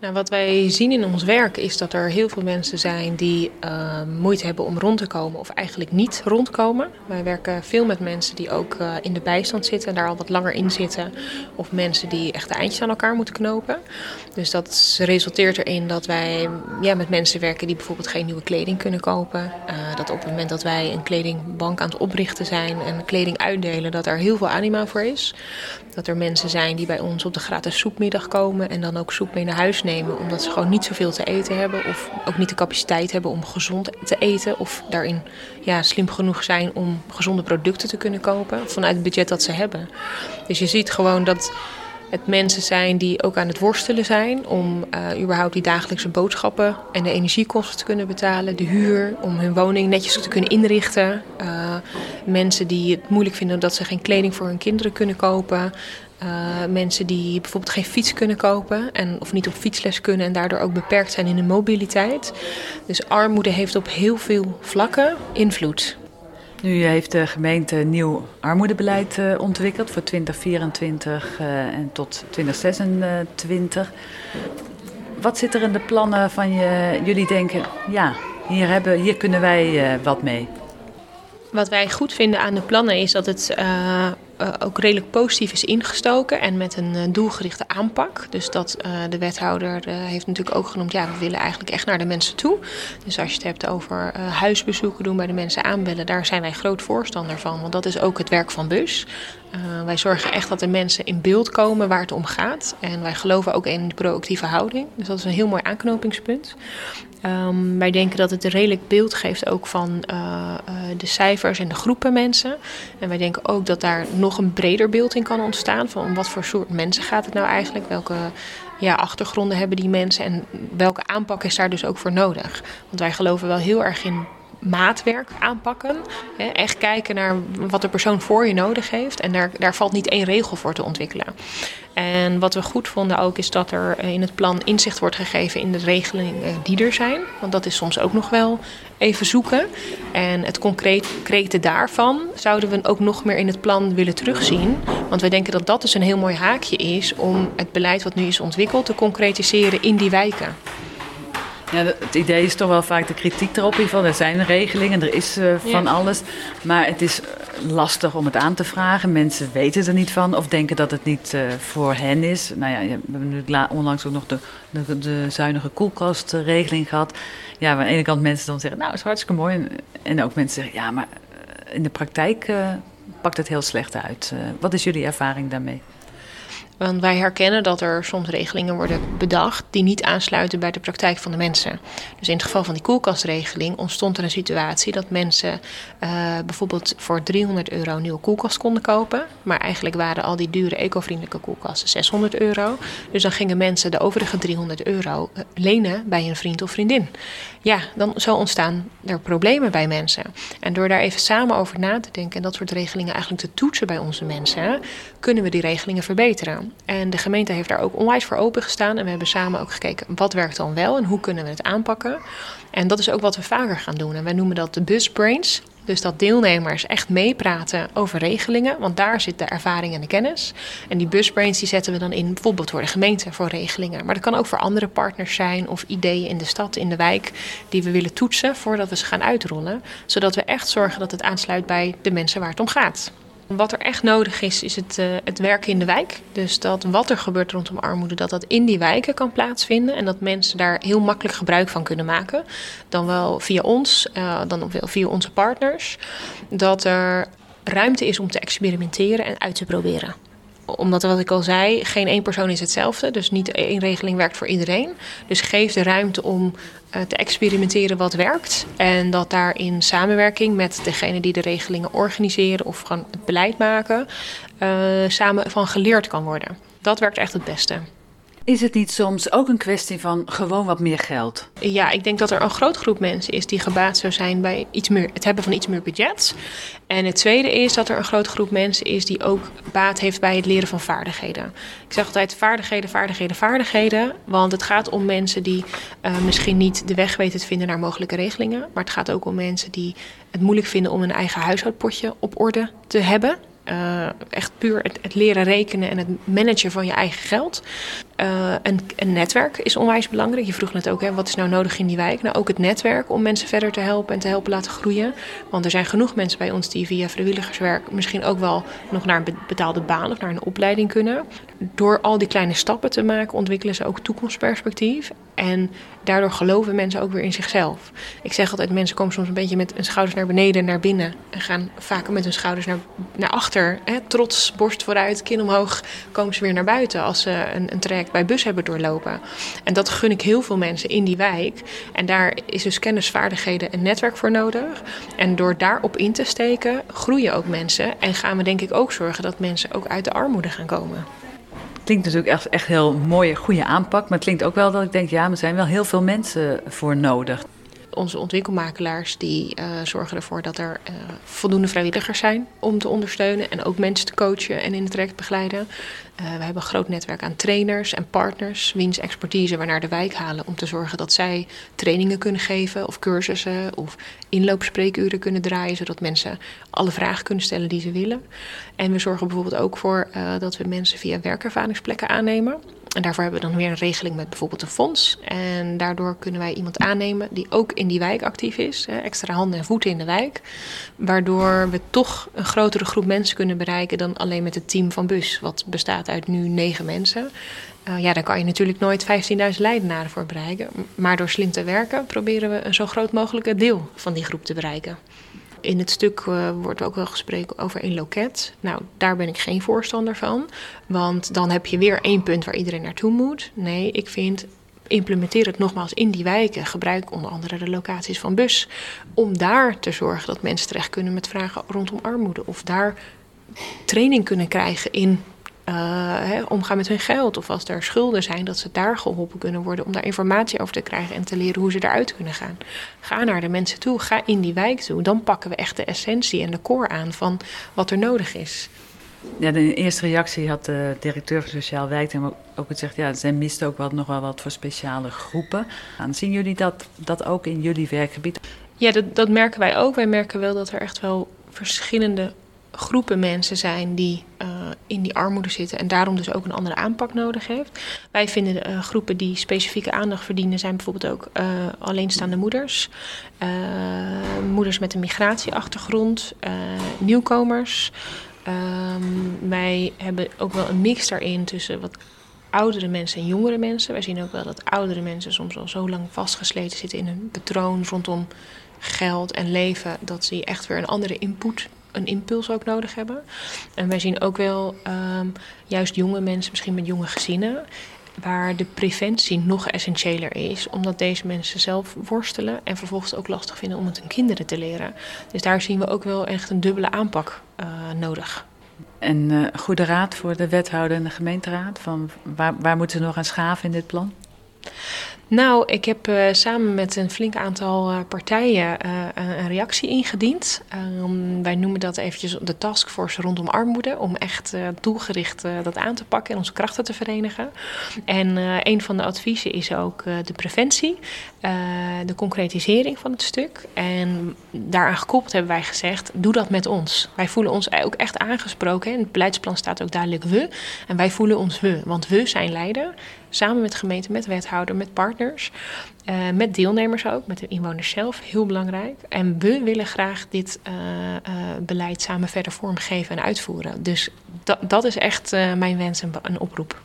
Nou, wat wij zien in ons werk is dat er heel veel mensen zijn die uh, moeite hebben om rond te komen of eigenlijk niet rondkomen. Wij werken veel met mensen die ook uh, in de bijstand zitten en daar al wat langer in zitten. Of mensen die echt de eindjes aan elkaar moeten knopen. Dus dat resulteert erin dat wij ja, met mensen werken die bijvoorbeeld geen nieuwe kleding kunnen kopen. Uh, dat op het moment dat wij een kledingbank aan het oprichten zijn en kleding uitdelen, dat er heel veel anima voor is. Dat er mensen zijn die bij ons op de gratis soepmiddag komen en dan ook soep mee naar huis nemen. Omdat ze gewoon niet zoveel te eten hebben of ook niet de capaciteit hebben om gezond te eten. Of daarin ja, slim genoeg zijn om gezonde producten te kunnen kopen vanuit het budget dat ze hebben. Dus je ziet gewoon dat het mensen zijn die ook aan het worstelen zijn om uh, überhaupt die dagelijkse boodschappen en de energiekosten te kunnen betalen, de huur, om hun woning netjes te kunnen inrichten. Uh, mensen die het moeilijk vinden dat ze geen kleding voor hun kinderen kunnen kopen. Uh, mensen die bijvoorbeeld geen fiets kunnen kopen en, of niet op fietsles kunnen en daardoor ook beperkt zijn in hun mobiliteit. Dus armoede heeft op heel veel vlakken invloed. Nu heeft de gemeente een nieuw armoedebeleid uh, ontwikkeld voor 2024 uh, en tot 2026. Wat zit er in de plannen van je, jullie denken, ja, hier, hebben, hier kunnen wij uh, wat mee? Wat wij goed vinden aan de plannen is dat het uh, uh, ook redelijk positief is ingestoken en met een uh, doelgerichte aanpak. Dus dat de wethouder heeft natuurlijk ook genoemd, ja, we willen eigenlijk echt naar de mensen toe. Dus als je het hebt over huisbezoeken doen bij de mensen aanbellen, daar zijn wij groot voorstander van. Want dat is ook het werk van bus. Wij zorgen echt dat de mensen in beeld komen waar het om gaat. En wij geloven ook in de proactieve houding. Dus dat is een heel mooi aanknopingspunt. Um, wij denken dat het een redelijk beeld geeft ook van uh, uh, de cijfers en de groepen mensen. En wij denken ook dat daar nog een breder beeld in kan ontstaan van wat voor soort mensen gaat het nou eigenlijk, welke ja, achtergronden hebben die mensen en welke aanpak is daar dus ook voor nodig. Want wij geloven wel heel erg in maatwerk aanpakken. Echt kijken naar wat de persoon voor je nodig heeft. En daar, daar valt niet één regel voor te ontwikkelen. En wat we goed vonden ook is dat er in het plan inzicht wordt gegeven in de regelingen die er zijn. Want dat is soms ook nog wel even zoeken. En het concrete daarvan zouden we ook nog meer in het plan willen terugzien. Want wij denken dat dat dus een heel mooi haakje is om het beleid wat nu is ontwikkeld te concretiseren in die wijken. Ja, het idee is toch wel vaak de kritiek erop. Er zijn regelingen, er is uh, van ja. alles. Maar het is lastig om het aan te vragen. Mensen weten er niet van of denken dat het niet uh, voor hen is. Nou ja, we hebben nu onlangs ook nog de, de, de zuinige koelkastregeling gehad. Ja, waar aan de ene kant mensen dan zeggen, nou, is hartstikke mooi. En, en ook mensen zeggen, ja, maar in de praktijk uh, pakt het heel slecht uit. wat is jullie ervaring daarmee? Want wij herkennen dat er soms regelingen worden bedacht die niet aansluiten bij de praktijk van de mensen. Dus in het geval van die koelkastregeling ontstond er een situatie dat mensen uh, bijvoorbeeld voor 300 euro een nieuwe koelkast konden kopen. Maar eigenlijk waren al die dure ecovriendelijke koelkasten 600 euro. Dus dan gingen mensen de overige 300 euro lenen bij een vriend of vriendin. Ja, dan zo ontstaan er problemen bij mensen. En door daar even samen over na te denken en dat soort regelingen eigenlijk te toetsen bij onze mensen, kunnen we die regelingen verbeteren. En de gemeente heeft daar ook onwijs voor opengestaan. En we hebben samen ook gekeken wat werkt dan wel en hoe kunnen we het aanpakken. En dat is ook wat we vaker gaan doen. En wij noemen dat de busbrains. Dus dat deelnemers echt meepraten over regelingen, want daar zit de ervaring en de kennis. En die busbrains die zetten we dan in bijvoorbeeld voor de gemeente voor regelingen. Maar dat kan ook voor andere partners zijn of ideeën in de stad, in de wijk, die we willen toetsen voordat we ze gaan uitrollen. Zodat we echt zorgen dat het aansluit bij de mensen waar het om gaat. Wat er echt nodig is, is het, uh, het werken in de wijk. Dus dat wat er gebeurt rondom armoede, dat dat in die wijken kan plaatsvinden. En dat mensen daar heel makkelijk gebruik van kunnen maken. Dan wel via ons, uh, dan wel via onze partners. Dat er ruimte is om te experimenteren en uit te proberen omdat, wat ik al zei, geen één persoon is hetzelfde. Dus niet één regeling werkt voor iedereen. Dus geef de ruimte om uh, te experimenteren wat werkt. En dat daar in samenwerking met degene die de regelingen organiseren of gewoon het beleid maken, uh, samen van geleerd kan worden. Dat werkt echt het beste. Is het niet soms ook een kwestie van gewoon wat meer geld? Ja, ik denk dat er een groot groep mensen is die gebaat zou zijn bij iets meer, het hebben van iets meer budget. En het tweede is dat er een groot groep mensen is die ook baat heeft bij het leren van vaardigheden. Ik zeg altijd vaardigheden, vaardigheden, vaardigheden. Want het gaat om mensen die uh, misschien niet de weg weten te vinden naar mogelijke regelingen. Maar het gaat ook om mensen die het moeilijk vinden om een eigen huishoudpotje op orde te hebben. Uh, echt puur het, leren rekenen en het managen van je eigen geld. Uh, een, een, netwerk is onwijs belangrijk. Je vroeg net ook, hè, wat is nou nodig in die wijk? Nou, ook het netwerk om mensen verder te helpen en te helpen laten groeien. Want er zijn genoeg mensen bij ons die via vrijwilligerswerk misschien ook wel nog naar een betaalde baan of naar een opleiding kunnen. Door al die kleine stappen te maken, ontwikkelen ze ook toekomstperspectief. En daardoor geloven mensen ook weer in zichzelf. Ik zeg altijd, mensen komen soms een beetje met hun schouders naar beneden en naar binnen. En gaan vaker met hun schouders naar, naar achter. Hè? Trots, borst vooruit, kin omhoog, komen ze weer naar buiten als ze een, een traject bij bus hebben doorlopen. En dat gun ik heel veel mensen in die wijk. En daar is dus kennis, vaardigheden en netwerk voor nodig. En door daarop in te steken, groeien ook mensen. En gaan we denk ik ook zorgen dat mensen ook uit de armoede gaan komen klinkt natuurlijk echt, echt heel mooie, goede aanpak. Maar het klinkt ook wel dat ik denk, ja, er zijn wel heel veel mensen voor nodig. Onze ontwikkelmakelaars die uh, zorgen ervoor dat er uh, voldoende vrijwilligers zijn om te ondersteunen en ook mensen te coachen en in het traject begeleiden. Uh, we hebben een groot netwerk aan trainers en partners, wiens expertise we naar de wijk halen om te zorgen dat zij trainingen kunnen geven of cursussen of inloopspreekuren kunnen draaien, zodat mensen alle vragen kunnen stellen die ze willen. En we zorgen bijvoorbeeld ook voor dat we mensen via werkervaringsplekken aannemen. En daarvoor hebben we dan weer een regeling met bijvoorbeeld een fonds. En daardoor kunnen wij iemand aannemen die ook in die wijk actief is. Extra handen en voeten in de wijk. Waardoor we toch een grotere groep mensen kunnen bereiken dan alleen met het team van Bus. Wat bestaat uit nu negen mensen. Uh, ja, daar kan je natuurlijk nooit 15.000 leidenaren voor bereiken. Maar door slim te werken proberen we een zo groot mogelijke deel van die groep te bereiken. In het stuk uh, wordt ook wel gesproken over een loket. Nou, daar ben ik geen voorstander van. Want dan heb je weer één punt waar iedereen naartoe moet. Nee, ik vind implementeer het nogmaals in die wijken. Gebruik onder andere de locaties van bus. Om daar te zorgen dat mensen terecht kunnen met vragen rondom armoede. Of daar training kunnen krijgen in uh, omgaan met hun geld. Of als er schulden zijn, dat ze daar geholpen kunnen worden om daar informatie over te krijgen en te leren hoe ze eruit kunnen gaan. Ga naar de mensen toe, ga in die wijk toe. Dan pakken we echt de essentie en de core aan van wat er nodig is. Ja, de eerste reactie had de directeur van Sociaal Wijk ook gezegd, ja, zij mist ook wat, nog wel wat voor speciale groepen. Zien jullie dat, dat ook in jullie werkgebied? Ja, dat, dat merken wij ook. Wij merken wel dat er echt wel verschillende groepen mensen zijn die uh, in die armoede zitten en daarom dus ook een andere aanpak nodig heeft. Wij vinden uh, groepen die specifieke aandacht verdienen zijn bijvoorbeeld ook uh, alleenstaande moeders, moeders met een migratieachtergrond, nieuwkomers. Um, wij hebben ook wel een mix daarin tussen wat oudere mensen en jongere mensen. Wij zien ook wel dat oudere mensen soms al zo lang vastgesleten zitten in een patroon rondom geld en leven, dat ze echt weer een andere input een impuls ook nodig hebben. En wij zien ook wel um, juist jonge mensen, misschien met jonge gezinnen, waar de preventie nog essentiëler is, omdat deze mensen zelf worstelen en vervolgens ook lastig vinden om het hun kinderen te leren. Dus daar zien we ook wel echt een dubbele aanpak uh, nodig. En uh, goede raad voor de wethouder en de gemeenteraad? Van waar, waar moeten ze nog aan schaven in dit plan? Nou, ik heb uh, samen met een flink aantal uh, partijen uh, een reactie ingediend. Um, wij noemen dat eventjes de taskforce rondom armoede. Om echt doelgericht dat aan te pakken en onze krachten te verenigen. En een van de adviezen is ook de preventie. de concretisering van het stuk. En daaraan gekoppeld hebben wij gezegd, doe dat met ons. Wij voelen ons ook echt aangesproken. In het beleidsplan staat ook duidelijk we. En wij voelen ons we. Want we zijn leider. Samen met gemeente, met wethouder, met Uh, met deelnemers ook, met de inwoners zelf, heel belangrijk. En we willen graag dit uh, uh, beleid samen verder vormgeven en uitvoeren. Dus dat, dat is echt mijn wens en een oproep.